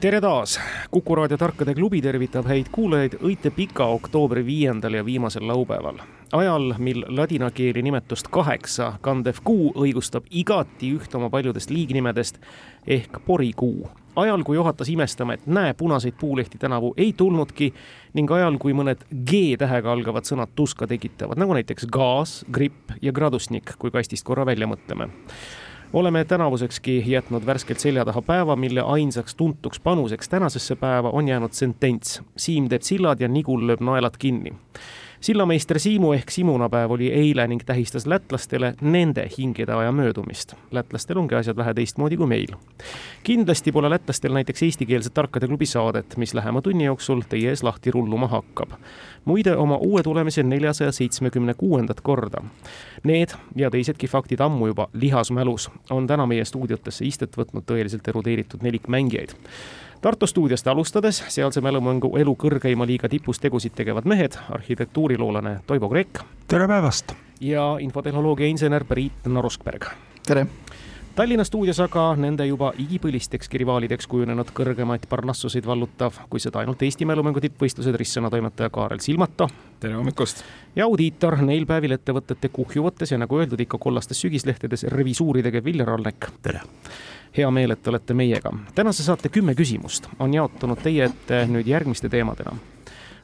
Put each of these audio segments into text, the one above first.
tere taas, Kuku raadio Tarkade klubi tervitab häid kuulajaid õite pika oktoobri viiendal ja viimasel laupäeval. ajal, mil ladina keeli nimetust kaheksa kandev kuu õigustab igati ühte oma paljudest liignimedest ehk porikuu. ajal, kui juhatas imestama, et näe, punaseid puulehti tänavu ei tulnudki ning ajal, kui mõned G-tähega algavad sõnad tuska tekitavad, nagu näiteks gaas, gripp ja gradusnik, kui kastist korra välja mõtleme oleme tänavusekski jätnud värskelt selja taha päeva, mille ainsaks tuntuks panuseks tänasesse päeva on jäänud sentents. Siim teeb sillad ja Nigul lööb naelad kinni. Sillameister Siimu ehk simunapäev oli eile ning tähistas lätlastele nende hingede aja möödumist. lätlastel ongi asjad vähe teistmoodi kui meil. kindlasti pole lätlastel näiteks eestikeelset Tarkade klubi saadet, mis lähema tunni jooksul teie ees lahti rulluma hakkab muide oma uue tulemise neljasaja seitsmekümne kuuendat korda. Need ja teisedki faktid ammu juba lihasmälus on täna meie stuudiotesse istet võtnud tõeliselt erudeeritud nelik mängijaid. Tartu stuudiost alustades sealse mälumängu elu kõrgeima liiga tipus tegusid tegevad mehed, arhitektuuriloolane Toivo Kreek. tere päevast! ja infotehnoloogia insener Priit Naruskberg. tere! Tallinna stuudios aga nende juba igipõlistekski rivaalideks kujunenud kõrgemaid parnassuseid vallutav, kui seda ainult Eesti mälumängu tippvõistlused ristsõna toimetaja Kaarel Silmata. tere hommikust! ja audiitor neil päevil ettevõtete kuhjuvates ja nagu öeldud, ikka kollastes sügislehtedes revisuuri tegev Viljar Allek. tere! hea meel, et olete meiega. tänase saate kümme küsimust on jaotunud teie ette nüüd järgmiste teemadena.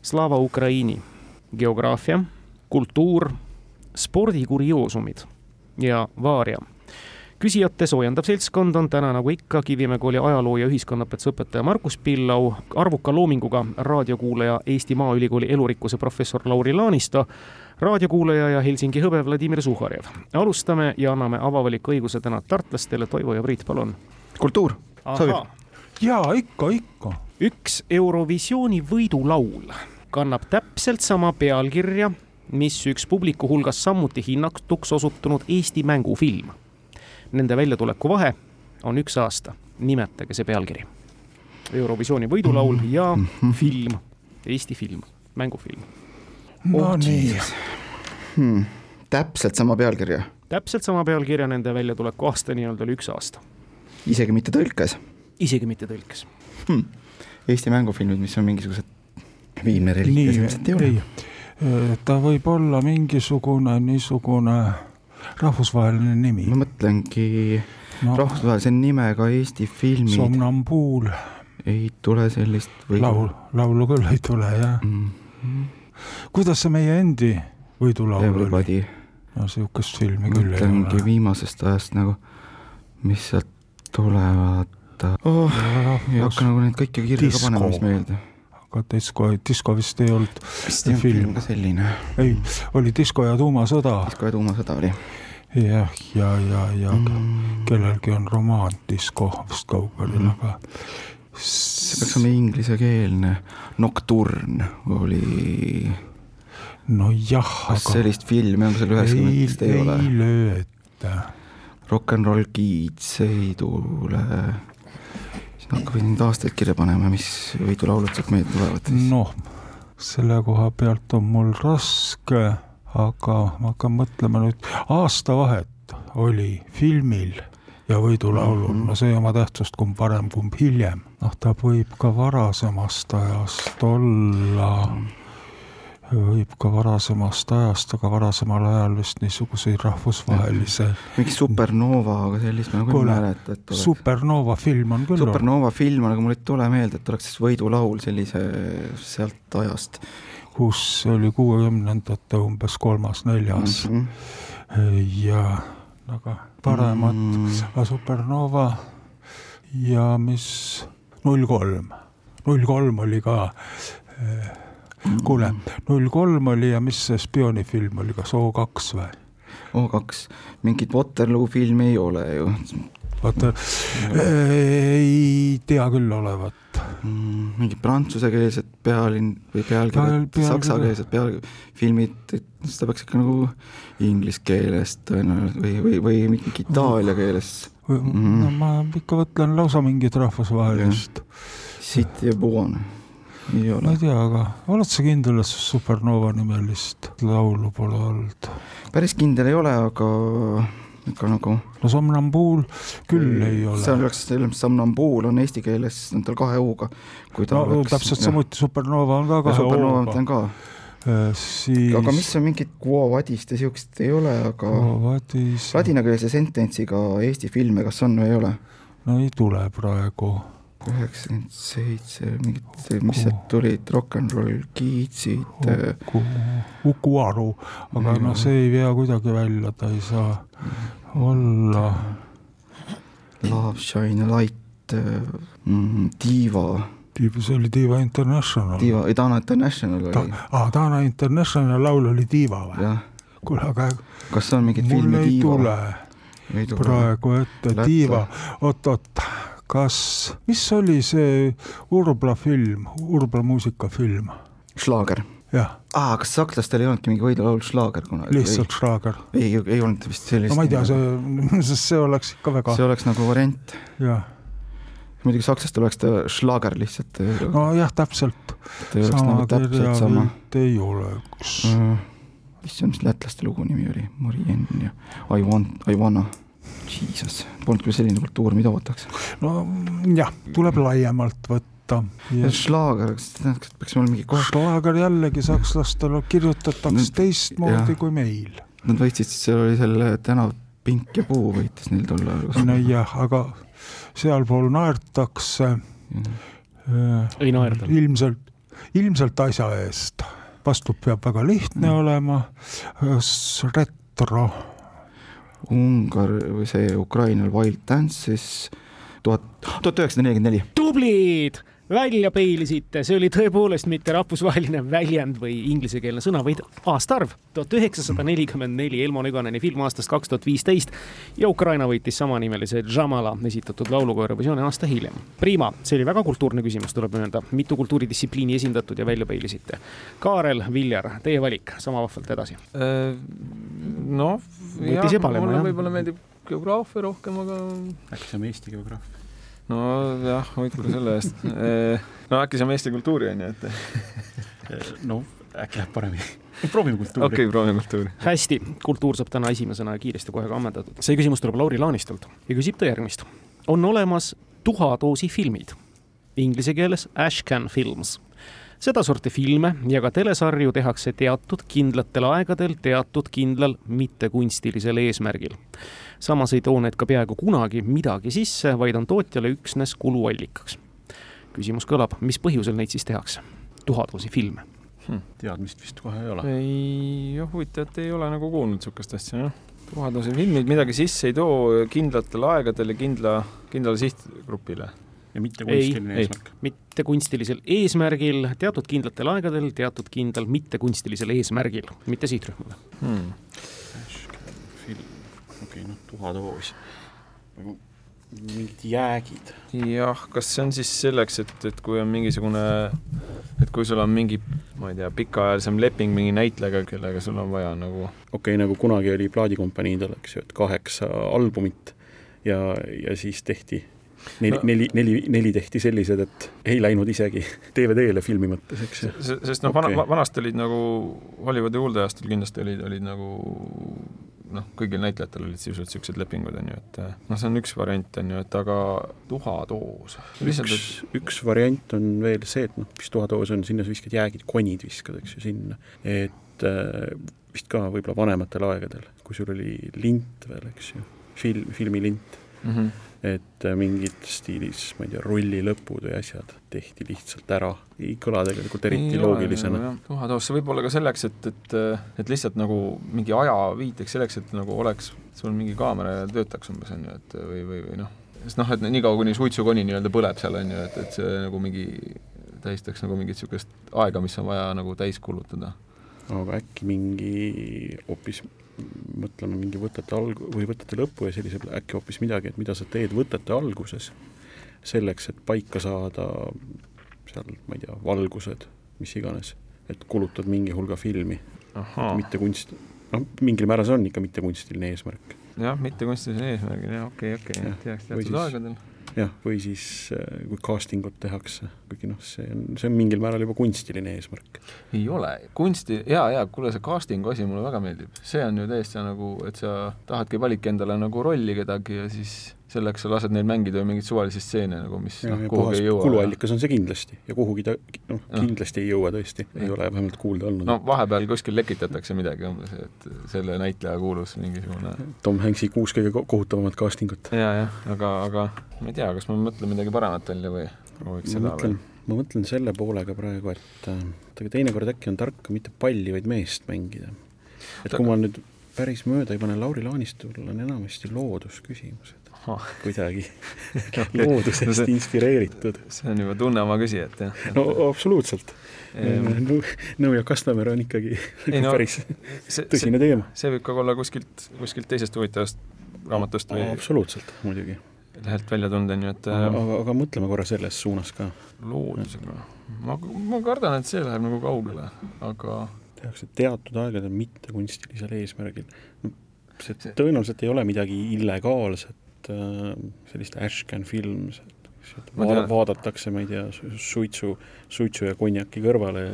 Slava Ukraini, geograafia, kultuur, spordikurioosumid ja vaaria küsijate soojendav seltskond on täna nagu ikka Kivimäe kooli ajaloo ja ühiskonnaõpetuse õpetaja Margus Pillau, arvuka loominguga raadiokuulaja Eesti Maaülikooli elurikkuse professor Lauri Laanisto, raadiokuulaja ja Helsingi hõbe Vladimir Suhharjev. alustame ja anname avavaliku õiguse täna tartlastele, Toivo ja Priit, palun. kultuur, sobib? jaa, ikka, ikka. üks Eurovisiooni võidulaul kannab täpselt sama pealkirja, mis üks publiku hulgas samuti hinnatuks osutunud Eesti mängufilm nende väljatuleku vahe on üks aasta. nimetage see pealkiri. Eurovisiooni võidulaul ja mhm. film, Eesti film, mängufilm. no oh, nii hmm.. täpselt sama pealkirja? täpselt sama pealkirja, nende väljatuleku aasta nii-öelda oli üks aasta. isegi mitte tõlkes? isegi mitte tõlkes hmm.. Eesti mängufilmid, mis on mingisugused viimne reliikvia, ilmselt ei ole. ta võib olla mingisugune niisugune rahvusvaheline nimi? ma mõtlengi no, rahvusvahelise nimega Eesti filmid. Somnambuul. ei tule sellist või? laul, laulu küll ei tule jah mm. -hmm. kuidas see meie endi võidulaul Everybody. oli? no sihukest filmi küll ei ole. mõtlengi viimasest ajast nagu, mis sealt tulevad oh,. ei hakka nagu neid kõiki kirja ka panema, mis meelde aga disko, disko vist ei olnud olnud film ka selline. ei, oli Disko ja tuumasõda. disko ja tuumasõda oli. jah, ja, ja, ja, ja mm. kellelgi on romaan Disko vist kaugel mm., aga see peaks olema inglisekeelne. Nocturne oli. nojah. kas aga... sellist filmi on seal üheksakümnendatest ei, ei ole? ei lööta. Rock n Roll Kids ei tule hakkasid neid aastaid kirja panema, mis võidulaulud sealt meelde tulevad siis? noh, selle koha pealt on mul raske, aga ma hakkan mõtlema nüüd, aastavahet oli filmil ja võidulaulul mm, -hmm. no see oma tähtsust kumb varem, kumb hiljem. noh, ta võib ka varasemast ajast olla mm. -hmm võib ka varasemast ajast, aga varasemal ajal vist niisuguseid rahvusvahelise. mingi Supernova, aga sellist ma nagu ei mäleta, et oleks. Supernova film on küll. Supernova film on, aga mul ei tule meelde, et oleks siis võidulaul sellise sealt ajast. kus oli kuuekümnendate umbes kolmas-neljas mm. -hmm. ja aga paremat mm, -hmm. Supernova ja mis null kolm, null kolm oli ka äh, kuule, null kolm oli ja mis see spioonifilm oli, kas O2 või? O2, mingit Waterloo filmi ei ole ju. vaata ei tea küll olevat. mm, mingid prantsusekeelsed pealinn või pealkirjad Peal-, saksakeelsed pealfilmid, et seda peaks ikka nagu inglise keeles tõenäoliselt või, või, või mingi itaalia keeles. Mhm. no ma ikka mõtlen lausa mingit rahvusvahelist, City ja Buon ma ei, tea, aga oled sa kindel, et Supernova nimelist laulu pole olnud? päris kindel ei ole, aga ikka nagu no Somnambuul küll ei seal ole. oleks, selles mõttes Somnambuul on eesti keeles, on tal kahe U-ga. no oleks täpselt. samuti Supernova on ka kahe Supernova ma hooga tean. ka, siis. aga mis on mingit Quo Vadist ja siukest ei ole, aga Vadis, ladinakeelse sententsiga Eesti filme, kas on või ei ole? no ei tule praegu. Üheksakümmend seitse, mingid, mis sealt tulid, Rock n Roll Kiidsid äh,, Uku, Uku Aru, aga noh, see ei vea kuidagi välja, ta ei saa olla. Love Shine Light mm,, Diva, see oli Diva International. Diva, Dana International ta oli,, aa, Dana International laul oli Diva või? kuule, aga kas on mingit mul filmi ei Diva tule? ei tule. praegu ette, Lätte. Diva, oot-oot, kas, mis oli see Urbla film, Urbla muusikafilm? Schlager. jah, aa, kas sakslastel ei olnudki mingi võidulaul Schlager kunagi? lihtsalt Schlager. ei, ei, ei olnud vist sellist. no ma ei tea, see, sest see oleks ikka väga, see oleks nagu variant, jah, muidugi sakslastel oleks ta Schlager lihtsalt, nojah, täpselt ta ei oleks sama nagu sama. ei oleks. issand, mis lätlaste lugu nimi oli, Marien ja I want, I wanna, jesus, polnud küll selline kultuur, mida ootaks. no jah, tuleb laiemalt võtta. Schlager, kas see tähendab, kas peaks olema mingi kohe, Schlager jällegi sakslastel kirjutatakse Nüüd- teistmoodi jah. kui meil. nad võitsid siis, seal oli selle tänav Pink ja Puu võitis neil tol ajal. nojah, aga sealpool naertakse äh, ei naerda. ilmselt, ilmselt asja eest. vastus peab väga lihtne Mm. olema. retro, Ungar või see Ukrainal Wild Dances tuhat, tuhat üheksasada nelikümmend neli. tublid, välja peilisite, see oli tõepoolest mitte rahvusvaheline väljend või inglisekeelne sõna, vaid aastaarv tuhat üheksasada nelikümmend neli Elmo Nüganeni film aastast kaks tuhat viisteist ja Ukraina võitis samanimelise Jamala esitatud lauluga Eurovisiooni aasta hiljem. Prima, see oli väga kultuurne küsimus, tuleb öelda, mitu kultuuridistsipliini esindatud ja välja peilisite. Kaarel Viljar, teie valik, sama vahvalt edasi. noh, Võttis jah, mulle võib-olla meeldib geograafia rohkem, aga äkki saame Eesti geograafia? nojah, hoidku selle eest. no äkki saame Eesti kultuuri onju, et no äkki läheb paremini. proovime kultuuri okei okay,, proovime kultuuri. hästi, kultuur saab täna esimesena kiiresti kohe ka ammendatud. see küsimus tuleb Lauri Laanistult ja küsib ta järgmist. on olemas tuhadoosi filmid, inglise keeles Ashcan Films. Sedasorti filme ja ka telesarju tehakse teatud kindlatel aegadel teatud kindlal mittekunstilisel eesmärgil. samas ei too need ka peaaegu kunagi midagi sisse, vaid on tootjale üksnes kuluallikaks. küsimus kõlab, mis põhjusel neid siis tehakse? tuhadoosi filme teadmist vist kohe ei ole. ei, jah, huvitav, et ei ole nagu kuulnud niisugust asja, jah. tuhaduse filmid midagi sisse ei too kindlatel aegadel ja kindla, kindlale sihtgrupile. Ja mitte Ei, kunstiline ei. eesmärk. mittekunstilisel eesmärgil, teatud kindlatel aegadel, teatud kindlal mittekunstilisel eesmärgil, mitte sihtrühmale Hmm. film, okei okay,, noh, tuhatoos. nagu mingid jäägid. jah, kas see on siis selleks, et, et kui on mingisugune, et kui sul on mingi, ma ei tea, pikaajalisem leping mingi näitlejaga, kellega sul on vaja nagu okei okay,, nagu kunagi oli plaadikompaniidel, eks ju, et kaheksa albumit ja, ja siis tehti neli No. neli, neli, neli tehti sellised, et ei läinud isegi DVD-le filmi mõttes, eks ju. Se- sest noh okay., vana, vanasti olid nagu Hollywoodi kuuldajastel kindlasti olid, olid nagu noh, kõigil näitlejatel olid sisuliselt niisugused lepingud, on ju, et noh, see on üks variant, on ju, et aga tuhatoos. üks, üks variant on veel see, et noh, mis tuhatoos on, sinna sa viskad jäägid, konid viskad, eks ju, sinna. et äh, vist ka võib-olla vanematel aegadel, kui sul oli lint veel, eks ju, film, filmilint mm. -hmm. Et äh, mingid stiilis, ma ei tea, rullilõpud või asjad tehti lihtsalt ära, ei kõla tegelikult eriti loogilisena. tuhatoos, see võib olla ka selleks, et, et, et lihtsalt nagu mingi aja viiteks selleks, et nagu oleks sul mingi kaamera ja töötaks umbes, on ju, et või, või, või noh, sest noh, et niikaua, kuni suitsukoni nii-öelda põleb seal, on ju, et, et see nagu mingi tähistaks nagu mingit niisugust aega, mis on vaja nagu täis kulutada. aga äkki mingi hoopis mõtleme mingi võtete alg- või võtete lõppu ja sellise äkki hoopis midagi, et mida sa teed võtete alguses, selleks, et paika saada seal, ma ei tea, valgused, mis iganes, et kulutad mingi hulga filmi, mitte kunst, noh, mingil määral see on ikka mittekunstiline eesmärk. jah, mitte kunstilisel eesmärgil, jah, okei, okei, Jah, teaks teatud siis- aegadel. Jah, või siis äh, kui casting ut tehakse, kuigi noh, see on, see on mingil määral juba kunstiline eesmärk. ei ole, kunsti, jaa, jaa, kuule, see casting'u asi mulle väga meeldib. see on ju täiesti nagu, et sa tahadki validki endale nagu rolli kedagi ja siis selleks sa lased neil mängida ju mingeid suvalisi stseene nagu, mis ja, noh, ja kuhugi puhas ei jõua. kuluallikas on see kindlasti ja kuhugi ta noh, kindlasti ei jõua tõesti, ei ole vähemalt kuulda olnud no vahepeal kuskil lekitatakse midagi umbes, et selle näitleja kuulus mingisugune Tom Hanks'i kuus kõige ko- kohutavamat casting ut. jaa, jah, aga, aga ma ei tea, kas ma mõtlen midagi paremat välja või prooviks seda mõtlen veel?, ma mõtlen selle poolega praegu, et äh, aga teinekord äkki on tark mitte palli, vaid meest mängida. et kui ma nüüd päris mööda ei pane, Lauri Laanistul on enamasti loodusküsimused Ahah. kuidagi loodusest inspireeritud. see on juba tunne oma küsijat, jah. no absoluutselt. Ehm, Nõu ja Kastamäe on ikkagi Ei no, päris see, see, tõsine teema. see võib ka olla kuskilt, kuskilt teisest huvitavast raamatust või absoluutselt, muidugi. lehelt välja tulnud, on ju, et aga, äh, aga, aga mõtleme korra selles suunas ka. loodusega. ma, ma kardan, et see läheb nagu kaugele, aga tehakse teatud aegadel mittekunstilisel eesmärgil. see See- tõenäoliselt ei ole midagi illegaalset, sellist Ashcan films, et et Ma tean- vaadatakse, ma ei tea, su- suitsu, suitsu ja konjaki kõrvale ja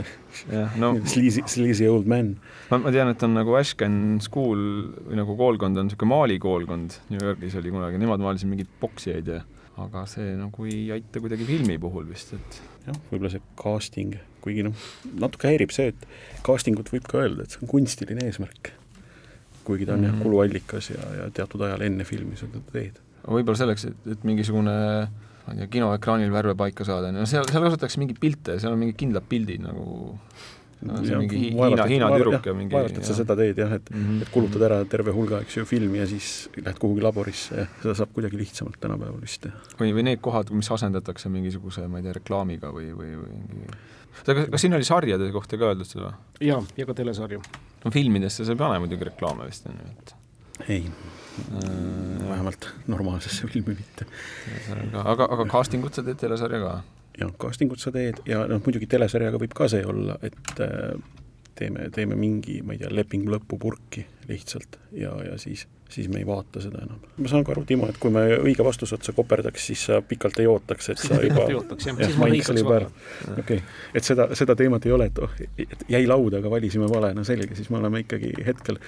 jah, no sleazy, sleazy old man. ma, ma tean, et on nagu Ashcan School või nagu koolkond on niisugune Mali koolkond, New Yorgis oli kunagi, nemad maalisid mingeid poksijaid ja aga see nagu ei aita kuidagi filmi puhul vist, et jah, võib-olla see casting, kuigi noh, natuke häirib see, et casting ut võib ka öelda, et see on kunstiline eesmärk. Kuigi ta on mm -hmm. Mhm. jah, kuluallikas ja, ja teatud ajal enne filmi seda teed. aga võib-olla selleks, et, et mingisugune ma ei tea, kinoekraanil värve paika saada, no seal, seal kasutatakse mingeid pilte, seal on mingid kindlad pildid nagu no, see Ja mingi Hiina, et- Hiina tüdruk ja mingi vaevalt, et sa seda teed jah, et mm -hmm. et kulutad ära terve hulga, eks ju, filmi ja siis lähed kuhugi laborisse ja seda saab kuidagi lihtsamalt tänapäeval vist teha. või, või need kohad, mis asendatakse mingisuguse, ma ei tea, reklaamiga või, või, või mingi aga kas siin oli sarjade kohta ka öeldud seda? jaa, ja ka telesarju. No filmidesse sa ei pane muidugi reklaame vist, on ju, et ei, äh, vähemalt normaalsesse filmi mitte. aga, aga, casting ut sa teed telesarja ka? jah, casting ut sa teed ja noh, muidugi telesarjaga võib ka see olla, et äh, teeme, teeme mingi, ma ei tea, lepingu lõppu purki lihtsalt ja, ja siis siis me ei vaata seda enam. ma saan ka aru, Timo, et kui me õige vastuse otsa koperdaks, siis sa pikalt ei ootaks, et siis sa juba okei okay., et seda, seda teemat ei ole, et oh, et jäi lauda, aga valisime vale, no selge, siis me oleme ikkagi hetkel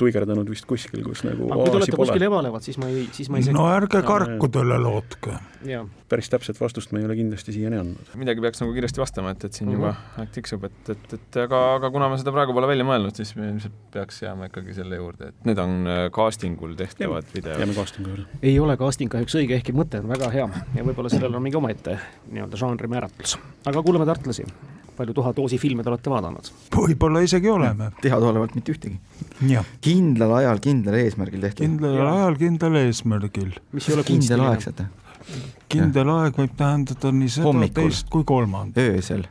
tuigerdanud vist kuskil, kus nagu aga kui te olete pole. kuskil ebalevad, siis ma ei, siis ma ei no ärge karkudele lootke. päris täpset vastust me ei ole kindlasti siiani andnud. midagi peaks nagu kiiresti vastama, et, et siin Mhm. juba aeg tiksub, et, et, et aga, aga kuna me seda praegu pole välja mõelnud, siis me ilmselt peaks jääma ikkagi selle juurde, et need on äh, casting ul tehtavad videod. jääme casting'u juurde. ei ole casting kahjuks õige, ehkki mõte on väga hea ja võib-olla sellel on mingi omaette nii-öelda žanri määratlus. aga kuulame tartlasi. palju tuhadoosi filme te olete vaadanud? võib-olla isegi oleme. teadaolevalt mitte ühtegi. jah, kindlal ajal kindlal eesmärgil tehtud. kindlal Jaa. ajal kindlal eesmärgil. mis ei ole kindel kunstiline. aegsete, kindel aeg võib tähendada nii seda, teist kui kolmandat. öösel.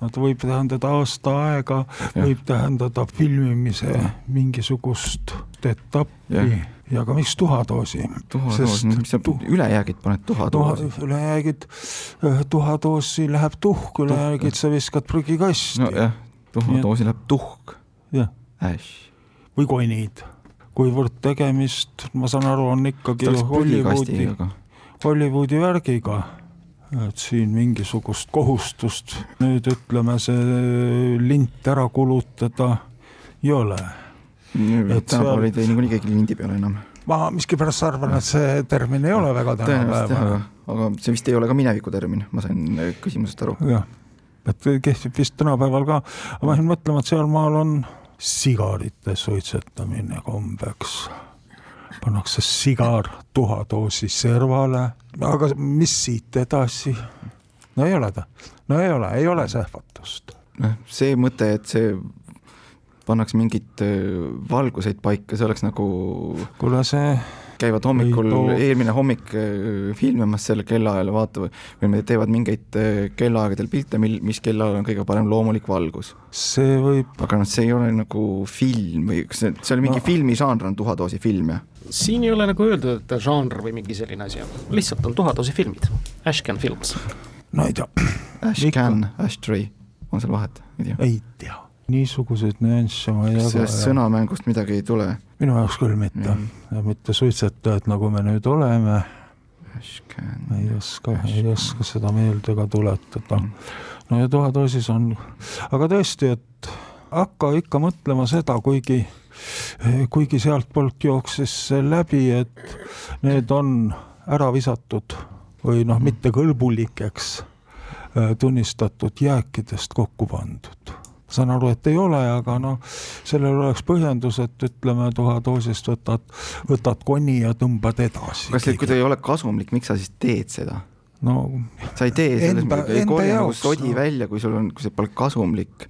Ta võib tähendada aasta aega, võib tähendada filmimise mingisugust etappi Jah. ja ka miks tuhadoosi. tuhadoos, Sest mis sa tu- ülejäägid paned tuha tuhadoosi,. ülejäägid, tuhadoosi läheb tuhk, ülejäägid sa viskad prügikasti nojah, tuhadoosi läheb tuhk, äss. või konid. kuivõrd tegemist, ma saan aru, on ikkagi Hollywoodi Hollywoodi värgiga, et siin mingisugust kohustust nüüd ütleme, see lint ära kulutada ei ole. Tänapäeval ei tee niikuinii keegi lindi peale enam. ma miskipärast arvan, et see termin ei ole väga jah, aga see vist ei ole ka mineviku termin, ma sain äh, küsimusest aru. jah, et kehtib vist tänapäeval ka, aga ma jäin mõtlema, et sealmaal on sigarite suitsetamine kombeks. Pannakse sigar tuhadoosi servale, aga mis siit edasi? no ei ole ta, no ei ole, ei ole sähvatust. noh, see mõte, et see pannakse mingeid äh, valguseid paika, see oleks nagu kuule, see käivad hommikul eelmine hommik äh, filmimas selle kellaajal, vaatavad või me teevad mingeid äh, kellaaegadel pilte, mil, mis kellaajal on kõige parem loomulik valgus. see võib, aga noh, see ei ole nagu film või kas see, see oli mingi No. filmižanr on tuhatoosi film jah? Siin ei ole nagu öeldud, et žanr või mingi selline asi on, lihtsalt on tuhatoosi filmid, Ashcan Films. no ei tea, Ashcan, Ashtray, on seal vahet, ei tea. ei tea, niisuguseid nüansse ma ei jaga sellest. sõnamängust midagi ei tule? minu jaoks küll mitte, mitte suitsetajad, nagu me nüüd oleme, Ashcan, ei oska, ei oska seda meelde ka tuletada. no ja tuhatoosis on, aga tõesti, et hakka ikka mõtlema seda, kuigi, kuigi sealtpoolt jooksis läbi, et need on ära visatud või noh, mitte kõlbulikeks äh, tunnistatud jääkidest kokku pandud saan aru, et ei ole, aga noh, sellel oleks põhjendus, et ütleme, tuhadoosist võtad, võtad konni ja tõmbad edasi. kas, kui ta ei ole kasumlik, miks sa siis teed seda? no sa ei tee selles mõttes, ei korja nagu sodi noh. välja, kui sul on, kui see pole kasumlik.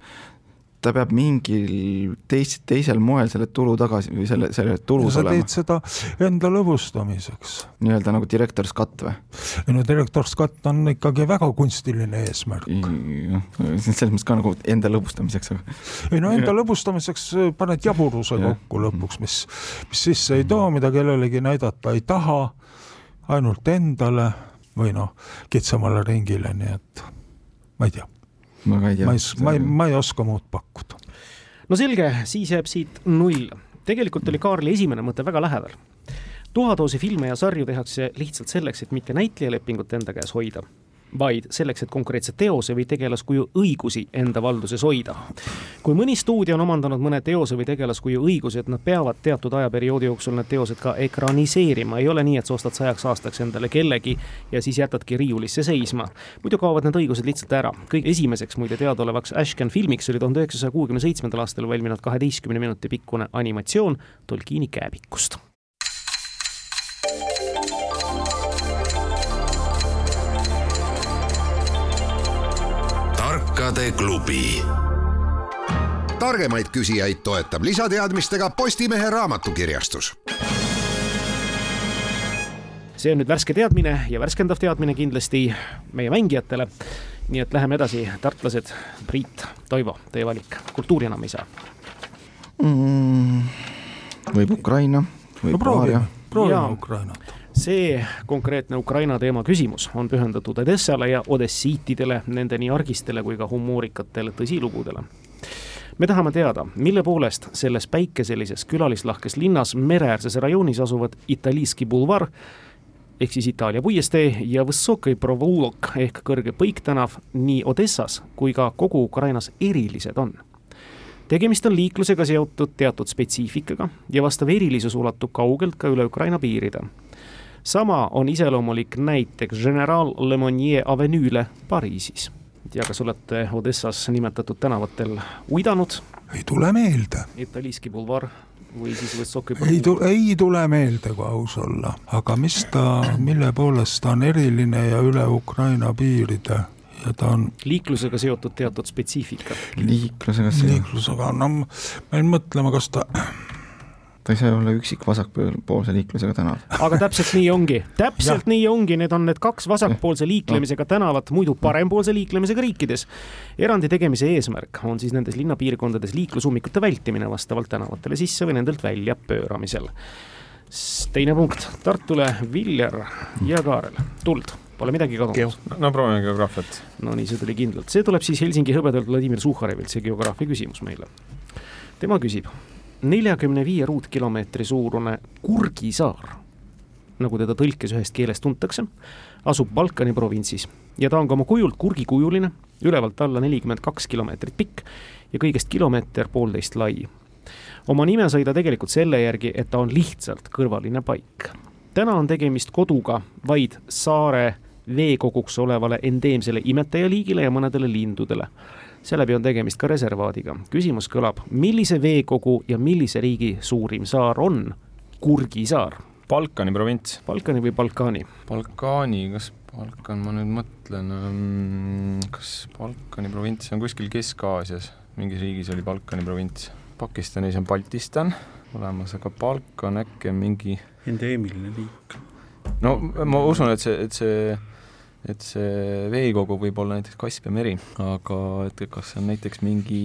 Ta peab mingil teis-, teisel moel selle tulu tagasi või selle, selle tulus sa olema teed, seda enda lõbustamiseks. nii-öelda nagu director's cut või? ei no Director's Cut on ikkagi väga kunstiline eesmärk. selles mõttes ka nagu enda lõbustamiseks, aga ei no enda lõbustamiseks äh, paned jaburuse kokku lõpuks, mis, mis sisse ei too, mida kellelegi näidata ei taha, ainult endale või noh, kitsamale ringile, nii et ma ei tea, ma ka ei tea ma ei, ma ei, ma ei oska muud pakkuda. no selge, siis jääb siit null. tegelikult oli Kaarli esimene mõte väga lähedal. tuhatoosi filme ja sarju tehakse lihtsalt selleks, et mitte näitlejalepingut enda käes hoida, vaid selleks, et konkreetse teose või tegelaskuju õigusi enda valduses hoida. kui mõni stuudio on omandanud mõne teose või tegelaskuju õiguse, et nad peavad teatud ajaperioodi jooksul need teosed ka ekraniseerima, ei ole nii, et sa ostad sajaks aastaks endale kellegi ja siis jätadki riiulisse seisma. muidu kaovad need õigused lihtsalt ära. kõige esimeseks muide teadaolevaks Ashcan filmiks oli tuhande üheksasaja kuuekümne seitsmendal aastal valminud kaheteistkümne minuti pikkune animatsioon Tolkieni kääbikust. Tarkade klubi. targemaid küsijaid toetab lisateadmistega Postimehe raamatukirjastus see on nüüd värske teadmine ja värskendav teadmine kindlasti meie mängijatele. nii et läheme edasi, tartlased, Priit, Toivo, teie valik, kultuuri enam ei saa. mm,. võib Ukraina, no võib proovime Bavaria,, proovime. Ukrainat. See konkreetne Ukraina teema küsimus on pühendatud Odessale ja odessiitidele, nende nii argistele kui ka humoorikatele tõsilugudele. me tahame teada, mille poolest selles päikeselises külalislahkes linnas mereäärses rajoonis asuvad Italiiski bulvar ehk siis Itaalia puiestee ja Vysokõi Provulok ehk kõrge põiktänav nii Odessas kui ka kogu Ukrainas erilised on tegemist on liiklusega seotud teatud spetsiifikaga ja vastav erilisus ulatub kaugelt ka üle Ukraina piiride sama on iseloomulik näiteks General Lemonnier avenüüle Pariisis. ei tea, kas olete Odessas nimetatud tänavatel uidanud, ei tule meelde, Italiiski bulvar või siis Võssoki ei tule, ei tule meelde, kui aus olla, aga mis ta, mille poolest ta on eriline ja üle Ukraina piiride? Ja ta on liiklusega seotud teatud spetsiifika. liiklusega see, liiklusega, no ma jäin mõtlema, kas ta, ta ei saa olla üksik vasakpoolse liiklusega tänav. aga täpselt nii ongi, täpselt nii ongi, need on need kaks vasakpoolse liiklemisega tänavat muidu parempoolse liiklemisega riikides. erandi tegemise eesmärk on siis nendes linnapiirkondades liiklusummikute vältimine vastavalt tänavatele sisse või nendelt välja pööramisel. teine punkt, Tartule Viljar ja Kaarel, tuld, pole midagi kadunud. no proovime geograafiat. no nii, see tuli kindlalt, see tuleb siis Helsingi hõbedalt Vladimir Suhharevilt, see geograafia küsimus meile. tema küsib, neljakümne viie ruutkilomeetri suurune Kurgisaar, nagu teda tõlkes ühest keelest tuntakse, asub Balkani provintsis ja ta on ka oma kujult kurgikujuline, ülevalt alla nelikümmend kaks kilomeetrit pikk ja kõigest kilomeeter poolteist lai. oma nime sai ta tegelikult selle järgi, et ta on lihtsalt kõrvaline paik. täna on tegemist koduga vaid saare veekoguks olevale endeemsele imetajaliigile ja mõnedele lindudele. Seeläbi on tegemist ka reservaadiga. küsimus kõlab, millise veekogu ja millise riigi suurim saar on Kurgi saar? Balkani provints. Balkani või Balkani? Balkani, kas Balkan, ma nüüd mõtlen um,, kas Balkani provints on kuskil Kesk-Aasias, mingis riigis oli Balkani provints. Pakistanis on Baltistan, olemas, aga palk on äkki mingi endeemiline liik. no ma usun, et see, et see, et see veekogu võib olla näiteks Kaspia meri, aga et kas see on näiteks mingi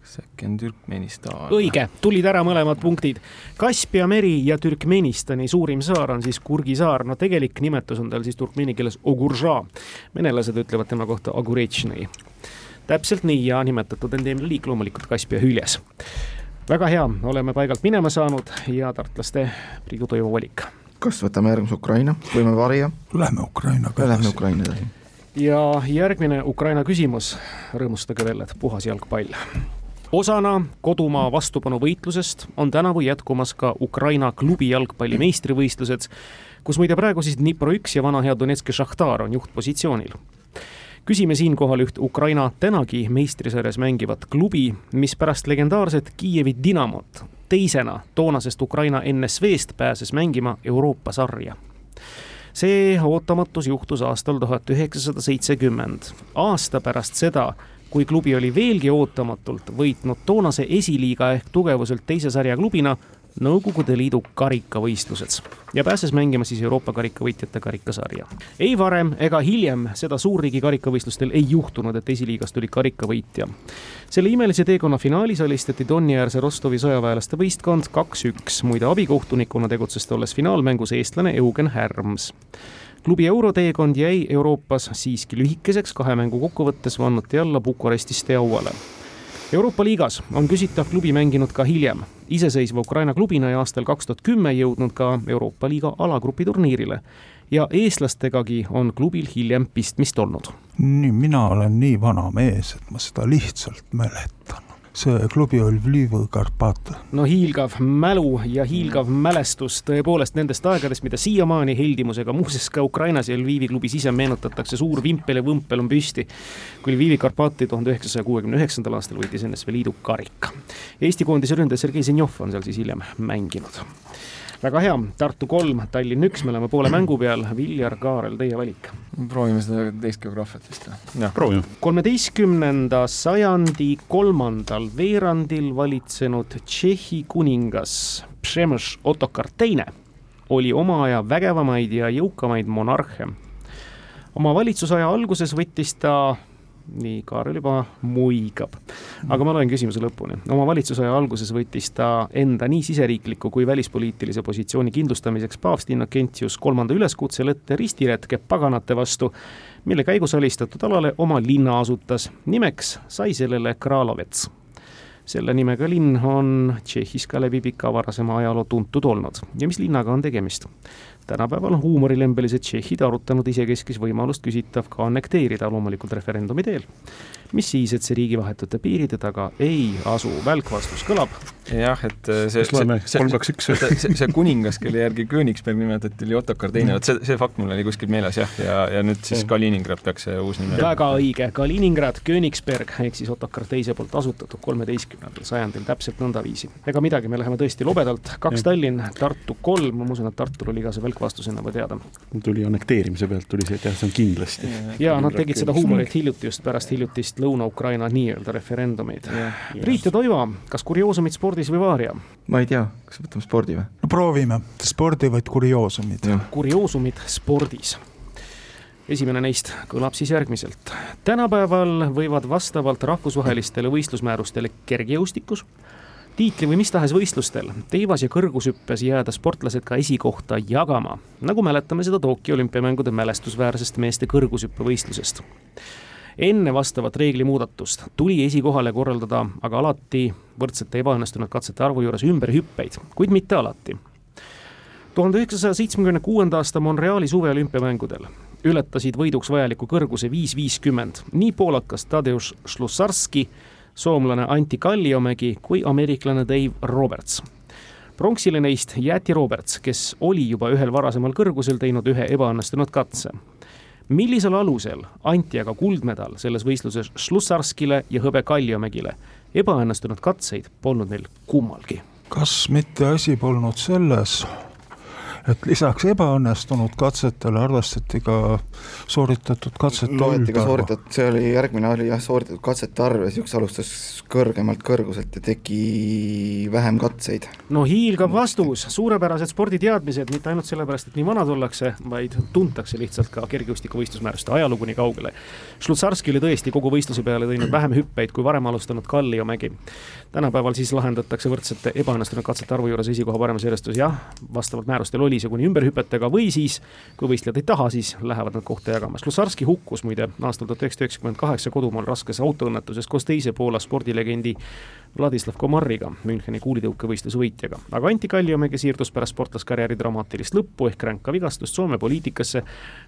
kas äkki on Türkmenistan? õige, tulid ära mõlemad punktid. Kaspia meri ja Türkmenistani suurim saar on siis Kurgi saar, no tegelik nimetus on tal siis turkmeeni keeles Ogurža. venelased ütlevad tema kohta Oguretšnõi. täpselt nii ja nimetatud endeemne liik loomulikult Kaspia hüljes. väga hea, oleme paigalt minema saanud ja tartlaste Priidu Toivo valik. Kas võtame järgmise Ukraina, võime varja? Lähme Ukrainaga Lähme Ukraina edasi. ja järgmine Ukraina küsimus, rõõmustage veel, et puhas jalgpall osana kodumaa vastupanuvõitlusest on tänavu jätkumas ka Ukraina klubi jalgpalli meistrivõistlused, kus muide praegu siis Dnipro üks ja vana hea Donetski Šahtar on juhtpositsioonil. Küsime siinkohal üht Ukraina tänagi meistrisarjas mängivat klubi, mis pärast legendaarset Kiievi Dinamot teisena toonasest Ukraina NSV-st pääses mängima Euroopa sarja. See ootamatus juhtus aastal tuhat üheksasada seitsekümmend, aasta pärast seda, kui klubi oli veelgi ootamatult võitnud toonase esiliiga ehk tugevuselt teise sarja klubina Nõukogude Liidu karikavõistlused ja pääses mängima siis Euroopa karikavõitjate karikasarja. ei varem ega hiljem seda suurriigi karikavõistlustel ei juhtunud, et esiliigast tuli karikavõitja. selle imelise teekonna finaalis alistati Donniäärse Rostovi sõjaväelaste võistkond kaks-üks, muide abikohtunikuna tegutses tolles finaalmängus eestlane Eugen Härms klubi euroteekond jäi Euroopas siiski lühikeseks, kahe mängu kokkuvõttes vannuti alla Bukaresti Steauale. Euroopa liigas on küsitav klubi mänginud ka hiljem, iseseisva Ukraina klubina ja aastal kaks tuhat kümme jõudnud ka Euroopa liiga alagrupi turniirile ja eestlastegagi on klubil hiljem pistmist olnud. nii, mina olen nii vana mees, et ma seda lihtsalt mäletan see klubi oli Lvivi Karpat. no hiilgav mälu ja hiilgav mälestus tõepoolest nendest aegadest, mida siiamaani heldimusega, muuseas ka Ukrainas ja Lvivi klubis ise meenutatakse, suur vimpel ja võmpel on püsti. kui Lvivi Karpati tuhande üheksasaja kuuekümne üheksandal aastal võitis NSV Liidu karika. Eesti koondise ründaja Sergei Zenjov on seal siis hiljem mänginud väga hea, Tartu kolm, Tallinn üks, me oleme poole mängu peal, Viljar Kaarel, teie valik. proovime seda teist geograafiat vist või? proovime. kolmeteistkümnenda sajandi kolmandal veerandil valitsenud Tšehhi kuningas Přemõš Otokar Teine oli oma aja vägevamaid ja jõukamaid monarhe. oma valitsusaja alguses võttis ta nii, Kaarel juba muigab. aga ma loen küsimuse lõpuni. oma valitsusaja alguses võttis ta enda nii siseriikliku kui välispoliitilise positsiooni kindlustamiseks paavst Innocentius kolmanda üleskutsel ette ristiretke paganate vastu, mille käigus alistatud alale oma linna asutas. nimeks sai sellele Kralovets selle nimega linn on Tšehhis ka läbi pika varasema ajaloo tuntud olnud ja mis linnaga on tegemist? Tänapäeval on huumorilembelised tšehhid arutanud isekeskis võimalust küsitav ka annekteerida loomulikult referendumi teel. Mis siis, et see riigi vahetute piiride taga ei asu, välk vastus kõlab. jah, et äh, see, kas loeme kolm, kaks, üks? see, see, see kuningas, kelle järgi Königsberg nimetati, oli Ottokar Teine, vot see, see fakt mul oli kuskil meeles jah, ja, ja nüüd siis Kaliningrad peaks see uus nimi väga õige, Kaliningrad, Königsberg ehk siis Ottokar Teise poolt asutatud kolmeteistkümnendal sajandil, täpselt nõndaviisi. ega midagi, me läheme tõesti lobedalt, kaks Tallinn, Tartu kolm, ma usun, et Tartul oli ka see välk vastusena juba teada. tuli annekteerimise pealt tuli see, et jah, see on kindlasti. ja nad tegid seda huumorit hiljuti just pärast hiljutist Lõuna-Ukraina nii-öelda referendumeid. Priit ja Toivo, kas kurioosumid spordis või vaaria? ma ei tea, kas võtame spordi või? no proovime, spordi või kurioosumid. kurioosumid spordis esimene neist kõlab siis järgmiselt. tänapäeval võivad vastavalt rahvusvahelistele võistlusmäärustele kergejõustikus, tiitli või mis tahes võistlustel teivas ja kõrgushüppes jääda sportlased ka esikohta jagama, nagu mäletame seda Tokyo olümpiamängude mälestusväärsest meeste kõrgushüppevõistlusest. Enne vastavat reeglimuudatust tuli esikohale korraldada aga alati võrdsete ebaõnnestunud katsete arvu juures ümberhüppeid, kuid mitte alati tuhande üheksasaja seitsmekümne kuuenda aasta Monreali suveolümpiamängudel ületasid võiduks vajaliku kõrguse viis viiskümmend nii poolakas Tadeusz Šlussarski, soomlane Anti Kalliomägi kui ameeriklane Dave Roberts. pronksile neist jäeti Roberts, kes oli juba ühel varasemal kõrgusel teinud ühe ebaõnnestunud katse. Millisel alusel anti aga kuldmedal selles võistluses Šlussarskile ja hõbe Kalliomägile? ebaõnnestunud katseid polnud neil kummalgi. kas mitte asi polnud selles, et lisaks ebaõnnestunud katsetele arvestati ka sooritatud katsete loeti ka sooritatud, see oli, järgmine oli jah, sooritatud katsete arv ja siis üks alustas kõrgemalt kõrguselt ja tegi vähem katseid. no hiilgav vastus, suurepärased sporditeadmised, mitte ainult sellepärast, et nii vanad ollakse, vaid tuntakse lihtsalt ka kergejõustikuvõistlusmääruste ajalugu nii kaugele. Šlutsarski oli tõesti kogu võistluse peale teinud vähem hüppeid kui varem alustanud Kalliomägi. tänapäeval siis lahendatakse võrdsete ebaõnnestunud katsete arvu juures esikoha paremas järjestus jah, vastavalt määrustel oli kuni ümberhüpetega või siis, kui võistlejad ei taha, siis lähevad nad kohta jagama. Šlutsarski hukkus muide aastal tuhat üheksasada üheksakümmend kaheksa kodumaal raskes autoõnnetuses koos teise Poola spordilegendi Vladislav Komarriga, Müncheni kuulitõukevõistluse võitjaga. aga Anti Kalliomägi siirdus pärast sportlaskarjääri dramaatilist lõppu ehk ränka vigastust Soome poliitikasse,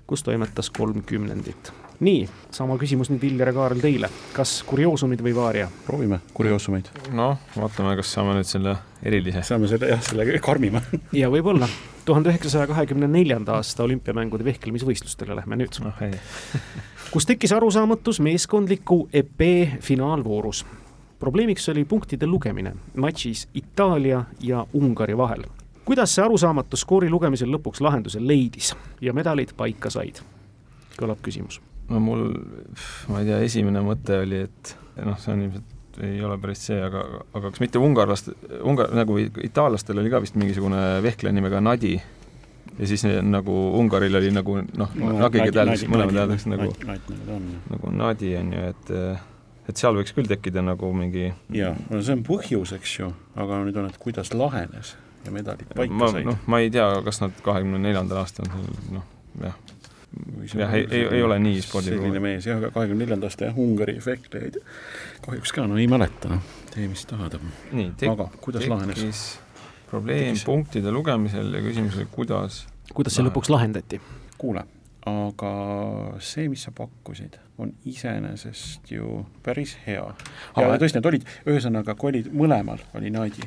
kus toimetas kolm kümnendit. nii, sama küsimus nüüd Viljar ja Kaarel teile, kas kurioosumid või vaaria? proovime kurioosumeid, noh, vaatame, kas saame nüüd selle erilise. saame selle jah, selle karmima. ja võib-olla tuhande üheksasaja kahekümne neljanda aasta olümpiamängude vehklemisvõistlustele lähme nüüd, ei. kus tekkis arusaamatus meeskondliku epee finaalvoorus. probleemiks oli punktide lugemine matšis Itaalia ja Ungari vahel. kuidas see arusaamatus skoori lugemisel lõpuks lahenduse leidis ja medalid paika said? kõlab küsimus no mul, ma ei tea, esimene mõte oli, et noh, see on ilmselt ei ole päris see, aga, aga kas mitte ungarlast, ungar-, nagu itaallastel oli ka vist mingisugune vehkleja nimega Nadi ja siis nagu Ungaril oli nagu noh, nagiga tähendas, mõlemad tähendas nagu, nagu Nadi on ju, et et seal võiks küll tekkida nagu mingi jaa, no see on põhjus, eks ju, aga nüüd on, et kuidas lahenes ja medalid paika ma said. noh, ma ei tea, kas nad kahekümne neljandal aastal noh, jah, jah, ei, ei, ei ole nii spordi selline mees jah, aga kahekümne neljanda aasta jah, Ungari vehklejaid kahjuks ka no ei mäleta, noh, tee mis tahad. nii, aga kuidas lahenes? probleem Tekkis- punktide lugemisel ja küsimus oli, kuidas kuidas see lõpuks lahendati? kuule, aga see, mis sa pakkusid, on iseenesest ju päris hea. ja tõesti, nad olid, ühesõnaga, kui olid mõlemal, oli Nadi,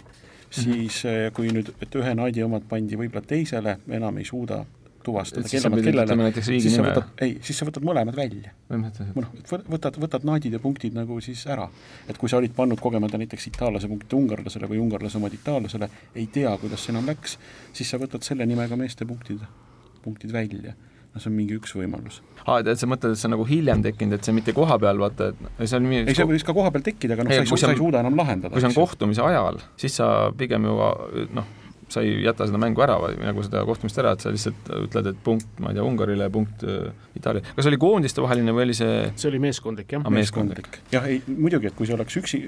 siis eh, kui nüüd, et ühe Nadi omad pandi võib-olla teisele, enam ei suuda tuvastada, Et siis sa kelle pidid kellele siis sa võtad, ei, siis sa võtad mõlemad välja. noh, et võ- võtad, võtad naadid ja punktid nagu siis ära. et kui sa olid pannud kogemata näiteks itaallase punkti ungarlasele või ungarlase omad itaallasele, ei tea, kuidas see enam läks, siis sa võtad selle nimega meeste punktid, punktid välja. no see on mingi üks võimalus. aa, et sa mõtled, et see on nagu hiljem tekkinud, et see mitte koha peal, vaata, et see on nii ei, see võis ka koha peal tekkida, aga noh, sa ei suuda enam lahendada. kui see on kohtumise ajal, siis sa pigem ju noh, sa ei jäta seda mängu ära või nagu seda kohtumist ära, et sa lihtsalt ütled, et punkt, ma ei tea, Ungarile, punkt äh, Itaalia. kas oli koondiste vaheline või oli see see oli meeskondlik jah Ah,. meeskondlik. jah, ei muidugi, et kui see oleks üksi,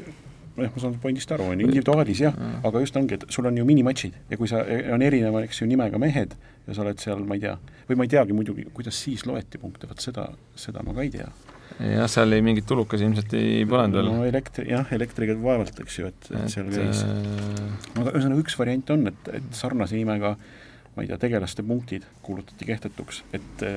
nojah, ma saan pointist aru, on ju, individuaalis jah, aga just ongi, et sul on ju minimatšid ja kui sa, on erineva, eks ju, nimega mehed ja sa oled seal, ma ei tea, või ma ei teagi muidugi, kuidas siis loeti punkte, vot seda, seda ma ka ei tea. jah, seal ei mingit tulukasi ilmselt ei põlenud veel no elektri, jah, elektriga vaevalt, eks ju, et, et seal käis. äh, aga ühesõnaga üks variant on, et, et sarnase nimega ma ei tea, tegelaste punktid kuulutati kehtetuks, et äh,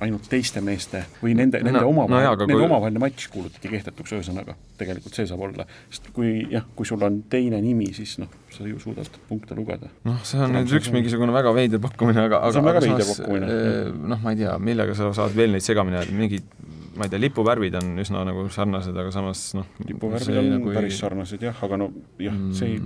ainult teiste meeste või nende no,, nende No- omavahel no no,, nende kui- omavaheline matš kuulutati kehtetuks, ühesõnaga tegelikult see saab olla, sest kui jah, kui sul on teine nimi, siis noh, sa ju suudad punkte lugeda. noh, see on nüüd see üks on- mingisugune väga veider pakkumine, aga, See aga on väga veider pakkumine, eh, noh, ma ei tea, millega sa saad veel neid segamini ajada, mingid ma ei tea, lipuvärvid on üsna nagu sarnased, aga samas noh lipuvärvid on nagu päris sarnased jah, aga no jah, see ei,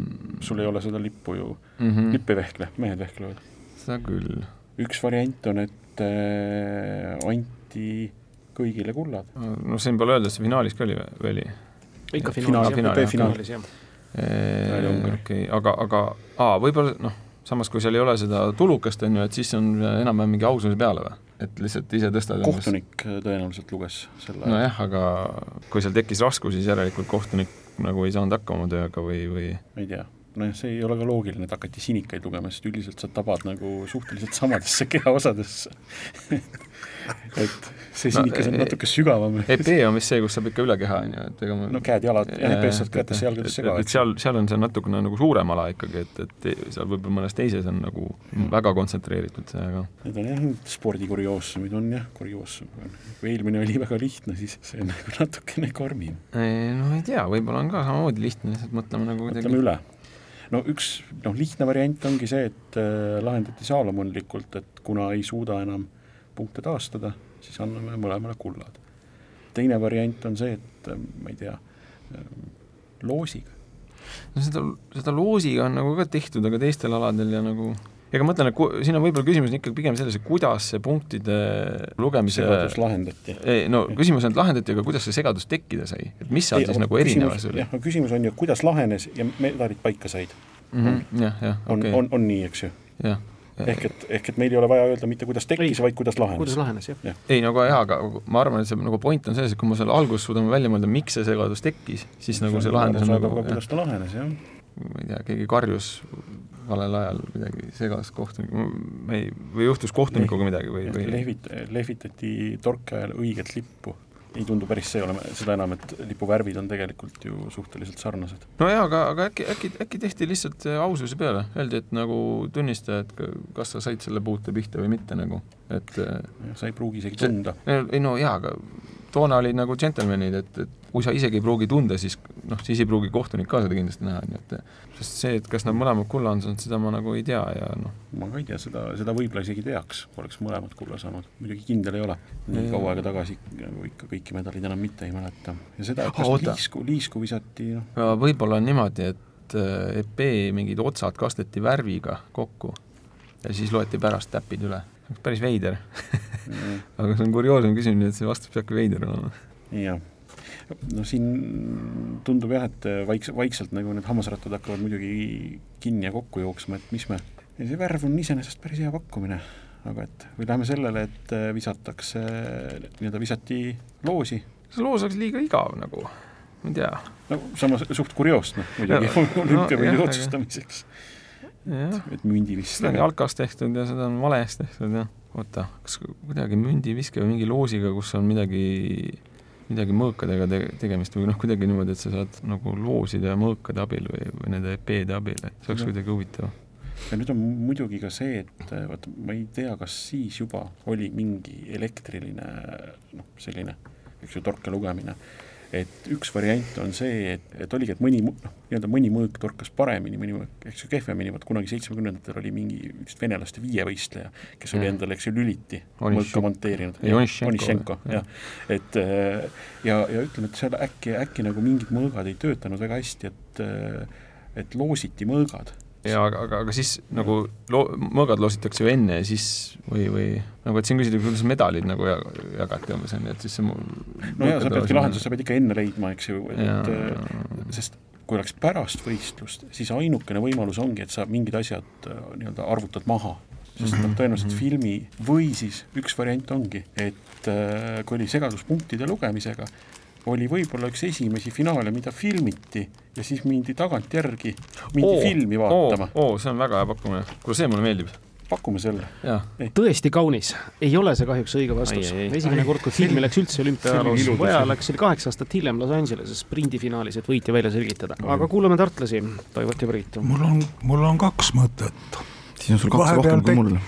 sul ei ole seda lippu ju, mm -hmm. lipp ei vehkle, mehed vehklevad. seda küll. üks variant on, et äh, anti kõigile kullad. no siin pole öelda, see finaalis ka oli oli? ikka Finaal- finaalis jah, finaal- finaalis jah. Ungari. okei, aga, aga aa, võib-olla noh, samas kui seal ei ole seda tulukast, on ju, et siis on enam-vähem mingi aususe peale või? Et lihtsalt ise tõstad kohtunik äh, tõenäoliselt luges selle nojah, aga kui seal tekkis raskusi, siis järelikult kohtunik nagu ei saanud hakkama oma tööga või, või ei tea, nojah, see ei ole ka loogiline, et hakati sinikaid lugema, sest üldiselt sa tabad nagu suhteliselt samadesse kehaosadesse et see No, sinikas on e- natuke sügavam. EP on vist see, kus saab ikka üle keha, on ju, et ega ma no käed-jalad, jah, EPS saad kätesse jalgadesse ka, et seal, seal on see natukene nagu suurem ala ikkagi, et, et seal võib-olla mõnes teises on nagu väga kontsentreeritud see, aga Need on jah, spordikurioosumid on jah, kurioossum. kui eelmine oli väga lihtne, siis see on nagu natukene karmim. no ei tea, võib-olla on ka samamoodi lihtne, lihtsalt mõtleme nagu mõtleme üle. No üks noh, lihtne variant ongi see, et äh, lahendati saalomonlikult, et kuna ei suuda enam punkte taastada, siis anname mõlemale kullad. teine variant on see, et äh, ma ei tea äh,, loosiga. no seda, seda loosiga on nagu ka tehtud, aga teistel aladel ja nagu ega ma mõtlen, et ku, siin on võib-olla küsimus on ikkagi pigem selles, et kuidas see punktide lugemise segadus lahendati. ei no küsimus on, et lahendati, aga kuidas see segadus tekkida sai, et mis seal Ei, siis nagu erinevas küsimus- oli? jah, aga küsimus on ju, kuidas lahenes ja medalid paika said. Mhm, jah, jah, on okei okay., on, on nii, eks ju? jah. ehk et, ehk et meil ei ole vaja öelda mitte kuidas tekkis, vaid kuidas lahenes. kuidas lahenes, jah. ei no aga jaa, aga ma arvan, et see nagu point on selles, et kui me selle alguses suudame välja mõelda, miks see segadus tekkis, siis nagu see lahendus on nagu, jah, kuidas ta lahenes, jah. ma ei tea, keegi karjus valel ajal midagi segas kohtunik, ma ei, või juhtus kohtunikuga midagi või, või lehvit-, lehvitati torke ajal õiget lippu. ei tundu päris see olema, seda enam, et lipu värvid on tegelikult ju suhteliselt sarnased. no jaa, aga, aga äkki, äkki, äkki tehti lihtsalt äh, aususe peale, öeldi, et nagu tunnista, et ka- kas sa said selle puute pihta või mitte nagu, et äh, sa ei pruugi isegi tunda. ei no jaa, aga toona olid nagu džentelmenid, et, et kui sa isegi ei pruugi tunda, siis noh, siis ei pruugi kohtunik ka seda kindlasti näha, nii et sest see, et kas nad mõlemad kulla on saanud, seda ma nagu ei tea ja noh, ma ka ei tea, seda, seda võib-olla isegi teaks, oleks mõlemad kulla saanud, muidugi kindel ei ole. nii kaua aega tagasi nagu ikka kõiki medaleid enam mitte ei mäleta. ja seda, et kas Oota. liisku, liisku visati, noh, võib-olla on niimoodi, et äh, EP mingid otsad kasteti värviga kokku ja siis loeti pärast täpid üle. päris veider aga see on kurioosne küsimus, nii et see vastus peabki veider olema. jah. no siin tundub jah, et vaiks-, vaikselt nagu need hammasrattad hakkavad muidugi kinni ja kokku jooksma, et mis me, see värv on iseenesest päris hea pakkumine, aga et või läheme sellele, et äh, visatakse, nii-öelda visati loosi, see loos oleks liiga igav nagu, ma ei tea. no samas suht kurioosne muidugi Ja, olümpiavõidu no otsustamiseks, jah, et mündi vist seda on jalkas tehtud ja seda on vales tehtud ja oota, kas kuidagi mündiviske või mingi loosiga, kus on midagi, midagi mõõkadega te tegemist või noh, kuidagi niimoodi, et sa saad nagu looside ja mõõkade abil või, või nende EP-de abil, et see oleks Jah. kuidagi huvitav. ja nüüd on muidugi ka see, et äh, vaata, ma ei tea, kas siis juba oli mingi elektriline noh, selline, eks ju, torke lugemine, et üks variant on see, et, et oligi, et mõni, noh, nii-öelda mõni mõõk torkas paremini, mõni mõõk, eks ju, kehvemini, vot kunagi seitsmekümnendatel oli mingi vist venelaste viievõistleja, kes oli Mm. endale, eks ju, lüliti mõõka monteerinud. Onišenko, jah. et äh, ja, ja ütleme, et seal äkki, äkki nagu mingid mõõgad ei töötanud väga hästi, et äh, et loositi mõõgad ja aga, aga, aga siis nagu loo-, mõõgad loositakse ju enne ja siis või, või nagu, et siin küsida, kuidas medalid nagu ja- jagati umbes, on ju, et siis see mul no jaa, sa peadki lahenduse, sa pead ikka enne leidma, eks ju, et äh, sest kui oleks pärast võistlust, siis ainukene võimalus ongi, et sa mingid asjad äh, nii-öelda arvutad maha. sest noh, tõenäoliselt Mhm. filmi või siis üks variant ongi, et äh, kui oli segadus punktide lugemisega, oli võib-olla üks esimesi finaale, mida filmiti ja siis mindi tagantjärgi, mindi Oo, filmi vaatama. oo, oo, see on väga hea pakkumine, kuule see mulle meeldib, pakume selle. tõesti kaunis, ei ole see kahjuks õige vastus. Ai, ai, esimene kord, kui filmi läks üldse olümpiaajaloos See vaja, läks, oli kaheksa aastat hiljem Los Angeleses sprindifinaalis, et võitja välja selgitada. aga kuulame tartlasi, Toivot ja Priitu. mul on, mul on kaks mõtet. siis on sul kaks Vahepeal rohkem kui mul.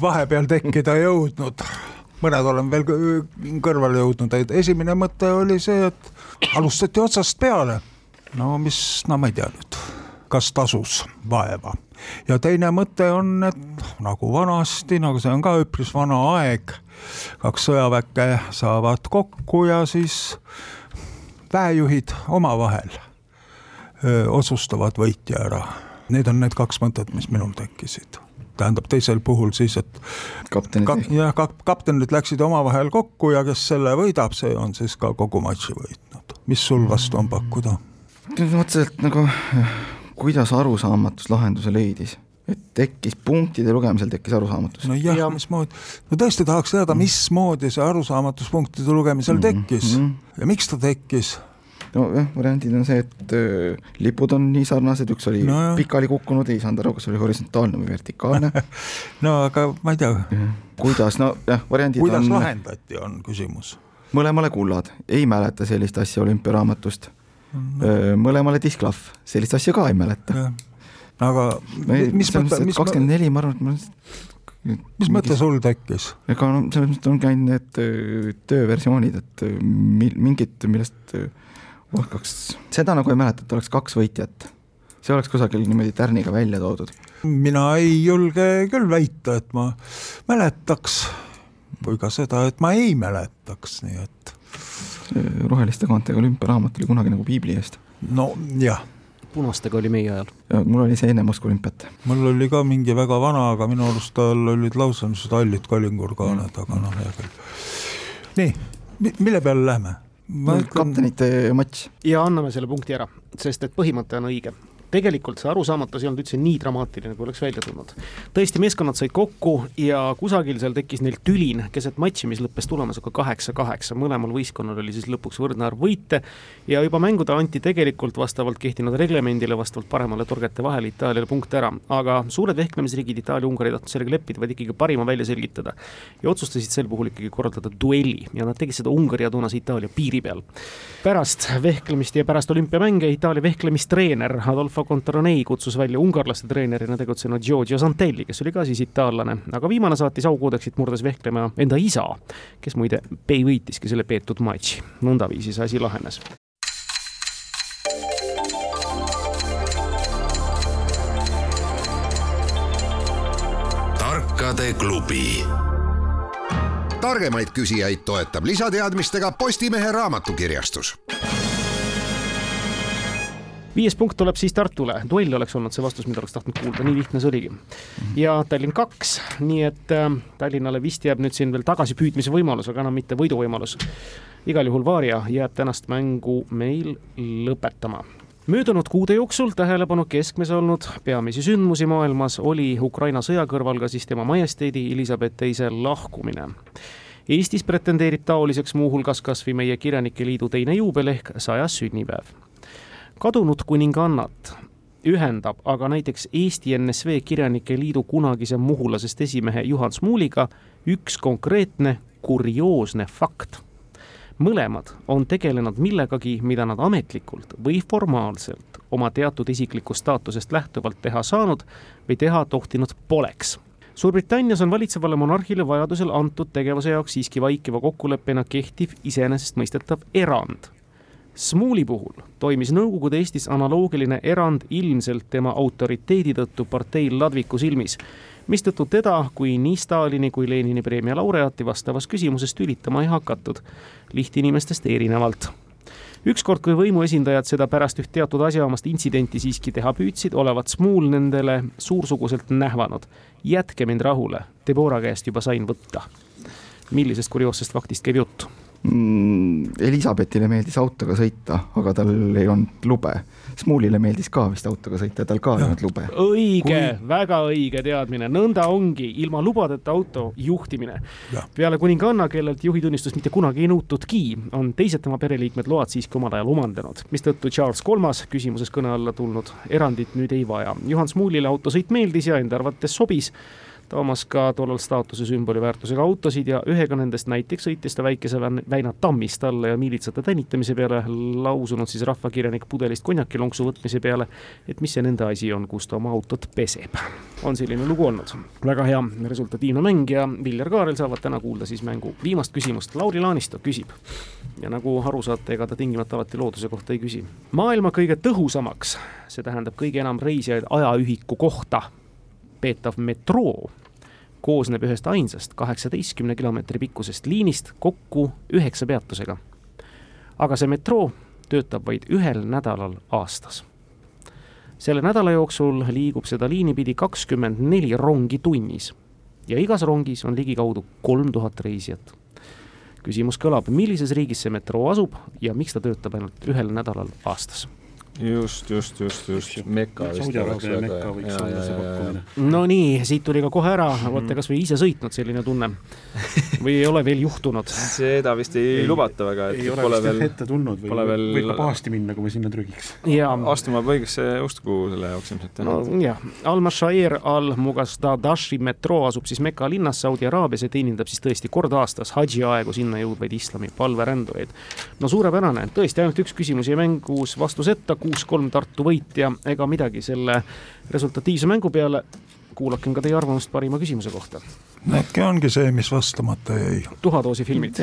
vahepeal tekkida jõudnud, mõned olen veel kõ- kõrvale jõudnud, et esimene mõte oli see, et alustati otsast peale. no mis, no ma ei tea nüüd, kas tasus vaeva. ja teine mõte on, et nagu vanasti, nagu see on ka üpris vana aeg, kaks sõjaväkke saavad kokku ja siis väejuhid omavahel öö, otsustavad võitja ära. Need on need kaks mõtet, mis minul tekkisid. Tähendab teisel puhul siis, et kaptenid kap, jah, kap, kaptenid läksid omavahel kokku ja kes selle võidab, see on siis ka kogu matši võitnud. mis sul vastu on pakkuda? otseselt nagu, kuidas arusaamatus lahenduse leidis, et tekkis punktide lugemisel tekkis arusaamatus. no jah ja. Mismoodi, no tõesti tahaks teada, mismoodi see arusaamatus punktide lugemisel tekkis Mhm. ja miks ta tekkis? Nojah, variandid on see, et lipud on nii sarnased, üks oli no, pikali kukkunud, ei saanud aru, kas oli horisontaalne või vertikaalne. No aga ma ei tea, kuidas, nojah, variandid kuidas on lahendati, on küsimus. mõlemale kullad, ei mäleta sellist asja olümpiaraamatust. mõlemale disklahv, sellist asja ka ei mäleta. aga mis mõte, mis, kakskümmend neli, ma arvan, et ma mis mõte sul tekkis? ega no selles mõttes ongi ainult need öö, tööversioonid, et mingit, millest öö, oskaks, seda nagu ei mäleta, et oleks kaks võitjat. see oleks kusagil niimoodi tärniga välja toodud. mina ei julge küll väita, et ma mäletaks või ka seda, et ma ei mäletaks, nii et roheliste kaantega olümpiaraamat oli kunagi nagu piibli eest. no jah, punastega oli meie ajal. mul oli see enne Moskva olümpiat. mul oli ka mingi väga vana, aga minu arust tal olid lausa niisugused hallid kalingurkaaned mm., aga noh, hea küll. nii, mille peale läheme? No, ütlen... kaptenite matš. ja anname selle punkti ära, sest et põhimõte on õige tegelikult see arusaamatus ei olnud üldse nii dramaatiline, kui oleks välja tulnud. tõesti, meeskonnad said kokku ja kusagil seal tekkis neil tülin keset matši, mis lõppes tulemusega kaheksa-kaheksa, mõlemal võistkonnal oli siis lõpuks võrdne arv võite ja juba mängude anti tegelikult vastavalt kehtinud reglemendile, vastavalt paremale torgete vahele Itaaliale punkte ära, aga suured vehklemisriigid, Itaalia, Ungari ei tahtnud sellega leppida, vaid ikkagi parima välja selgitada. ja otsustasid sel puhul ikkagi korraldada duelli ja nad tegid seda Ungari ja toonase Itaalia piiri peal. pärast vehklemist ja pärast olümpiamänge Itaalia vehklemistreener Adolfo Adolfo Contaronei kutsus välja ungarlaste treenerina tegutsenud Giorgio Santelli, kes oli ka siis itaallane, aga viimane saatis aukoodeksit murdes vehklema enda isa, kes muide võitiski selle peetud matši. nõndaviisi see asi lahenes. tarkade klubi targemaid küsijaid toetab lisateadmistega Postimehe raamatukirjastus viies punkt tuleb siis Tartule, duell oleks olnud see vastus, mida oleks tahtnud kuulda, nii lihtne see oligi. ja Tallinn kaks, nii et äh, Tallinnale vist jääb nüüd siin veel tagasipüüdmise võimalus, aga enam mitte võiduvõimalus. igal juhul Varia jääb tänast mängu meil lõpetama möödunud kuude jooksul tähelepanu keskmes olnud peamisi sündmusi maailmas oli Ukraina sõja kõrval ka siis tema majesteedi Elizabeth teise lahkumine. Eestis pretendeerib taoliseks muuhulgas kas või meie Kirjanike Liidu teine juubel ehk sajas sünnipäev kadunud kuningannat ühendab aga näiteks Eesti NSV Kirjanike Liidu kunagise muhulasest esimehe Juhan Smuuliga üks konkreetne kurioosne fakt. mõlemad on tegelenud millegagi, mida nad ametlikult või formaalselt oma teatud isiklikust staatusest lähtuvalt teha saanud või teha tohtinud poleks Suurbritannias on valitsevale monarhile vajadusel antud tegevuse jaoks siiski vaikiva kokkuleppena kehtiv iseenesestmõistetav erand Smuuli puhul toimis Nõukogude Eestis analoogiline erand ilmselt tema autoriteedi tõttu partei ladviku silmis, mistõttu teda kui nii Stalini kui Lenini preemia laureaati vastavas küsimuses tülitama ei hakatud, lihtinimestest erinevalt ükskord, kui võimuesindajad seda pärast üht teatud asjaomast intsidenti siiski teha püüdsid, olevat Smuul nendele suursuguselt nähvanud. jätke mind rahule, Debora käest juba sain võtta. millisest kurioossest faktist käib jutt? Mm, Elizabethile meeldis autoga sõita, aga tal ei olnud lube. Smuulile meeldis ka vist autoga sõita, tal ka ei olnud lube. õige Kui..., väga õige teadmine, nõnda ongi, ilma lubadeta auto juhtimine. peale kuninganna, kellelt juhitunnistust mitte kunagi ei nõutudki, on teised tema pereliikmed load siiski omal ajal omandanud, mistõttu Charles Kolmas küsimuses kõne alla tulnud erandit nüüd ei vaja. Juhan Smuulile autosõit meeldis ja enda arvates sobis ta omas ka tollal staatuse sümboli väärtusega autosid ja ühega nendest näiteks sõitis ta väikese väina tammist alla ja miilitsate tänitamise peale, lausunud siis rahvakirjanik pudelist konjakilonksu võtmise peale, et mis see nende asi on, kus ta oma autot peseb. on selline lugu olnud. väga hea resultatiivne mäng ja Viljar Kaarel saavad täna kuulda siis mängu viimast küsimust. Lauri Laanisto küsib ja nagu aru saate, ega ta tingimata alati looduse kohta ei küsi. maailma kõige tõhusamaks, see tähendab kõige enam reisijaid ajaühiku kohta peetav metroo koosneb ühest ainsast kaheksateistkümne kilomeetri pikkusest liinist kokku üheksa peatusega. aga see metroo töötab vaid ühel nädalal aastas. selle nädala jooksul liigub seda liini pidi kakskümmend neli rongi tunnis ja igas rongis on ligikaudu kolm tuhat reisijat. küsimus kõlab, millises riigis see metroo asub ja miks ta töötab ainult ühel nädalal aastas just, just, just, just, Mekka vist oleks väga hea. no nii, siit tuli ka kohe ära, olete kasvõi ise sõitnud, selline tunne või ei ole veel juhtunud? seda vist ei, ei lubata väga, et ei pole veel ette tulnud või veel... võib ka pahasti minna, kui me sinna trügiks. ja astuma peab õigesse usku selle jaoks ilmselt. no jah, Al-Mashair al-Mugazdadashi metroo asub siis Mekka linnas Saudi Araabias ja teenindab siis tõesti kord aastas hadži aegu sinna jõudvaid islami palverändujaid. no suurepärane, tõesti ainult üks küsimus jäi mängus vastuseta kuus-kolm Tartu võit ja ega midagi selle resultatiivse mängu peale. kuulakem ka teie arvamust parima küsimuse kohta. äkki ongi see, mis vastamata jäi? tuhadoosi filmid.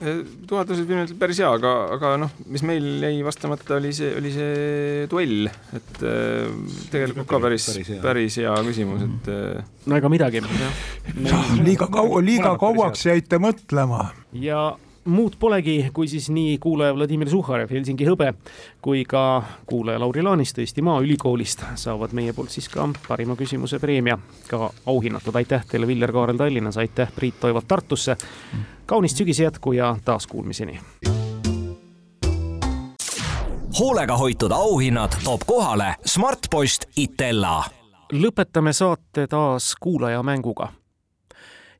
Eh, tuhadoosi filmid päris hea, aga, aga noh, mis meil jäi vastamata, oli see, oli see duell, et äh, tegelikult ka päris, päris hea küsimus, et äh, no ega midagi. liiga kaua, liiga kauaks jäite mõtlema. ja muud polegi, kui siis nii kuulaja Vladimir Suhharev, Helsingi hõbe, kui ka kuulaja Lauri Laaniste Eesti Maaülikoolist saavad meie poolt siis ka parima küsimuse preemia ka auhinnatud. aitäh teile, Viljar Kaarel Tallinnas, aitäh, Priit Toivalt Tartusse. kaunist sügise jätku ja taaskuulmiseni hoolega hoitud auhinnad toob kohale Smartpost Itella. lõpetame saate taas kuulajamänguga.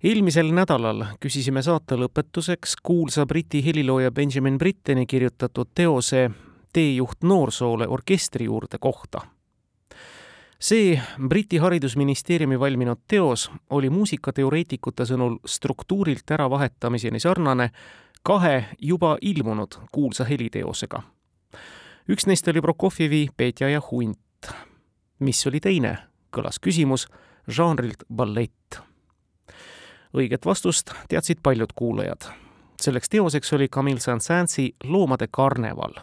Eelmisel nädalal küsisime saate lõpetuseks kuulsa Briti helilooja Benjamin Britteni kirjutatud teose Teejuht noorsoole orkestri juurde kohta. see Briti haridusministeeriumi valminud teos oli muusikateoreetikute sõnul struktuurilt äravahetamiseni sarnane kahe juba ilmunud kuulsa heliteosega üks neist oli Prokofjevi Petja ja hunt. mis oli teine, kõlas küsimus žanrilt ballett. Õiget vastust teadsid paljud kuulajad. selleks teoseks oli Camille Saint-Saënsi Loomade karneval.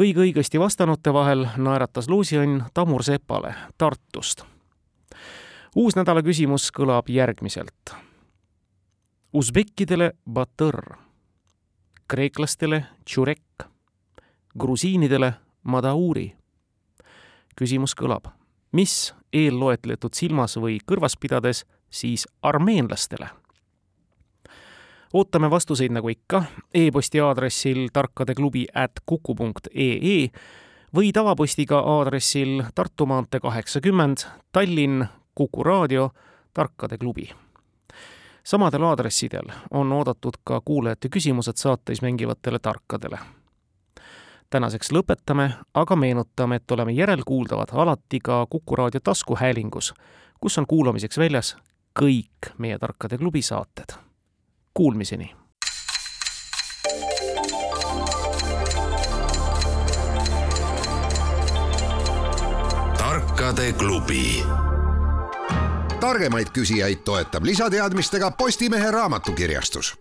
kõige õigesti vastanute vahel naeratas luusiõnn Tamur Sepale Tartust. uus nädala küsimus kõlab järgmiselt. Usbekkidele batõr, kreeklastele tšurek grusiinidele Madauri. küsimus kõlab, mis eelloetletud silmas või kõrvas pidades siis armeenlastele? ootame vastuseid nagu ikka e-posti aadressil tarkadeklubi at kuku punkt ee või tavapostiga aadressil Tartu maantee kaheksakümmend, Tallinn, Kuku raadio, Tarkade klubi. samadel aadressidel on oodatud ka kuulajate küsimused saates mängivatele tarkadele tänaseks lõpetame, aga meenutame, et oleme järelkuuldavad alati ka Kuku raadio taskuhäälingus, kus on kuulamiseks väljas kõik meie Tarkade klubi saated. Kuulmiseni! tarkade klubi. targemaid küsijaid toetab lisateadmistega Postimehe raamatukirjastus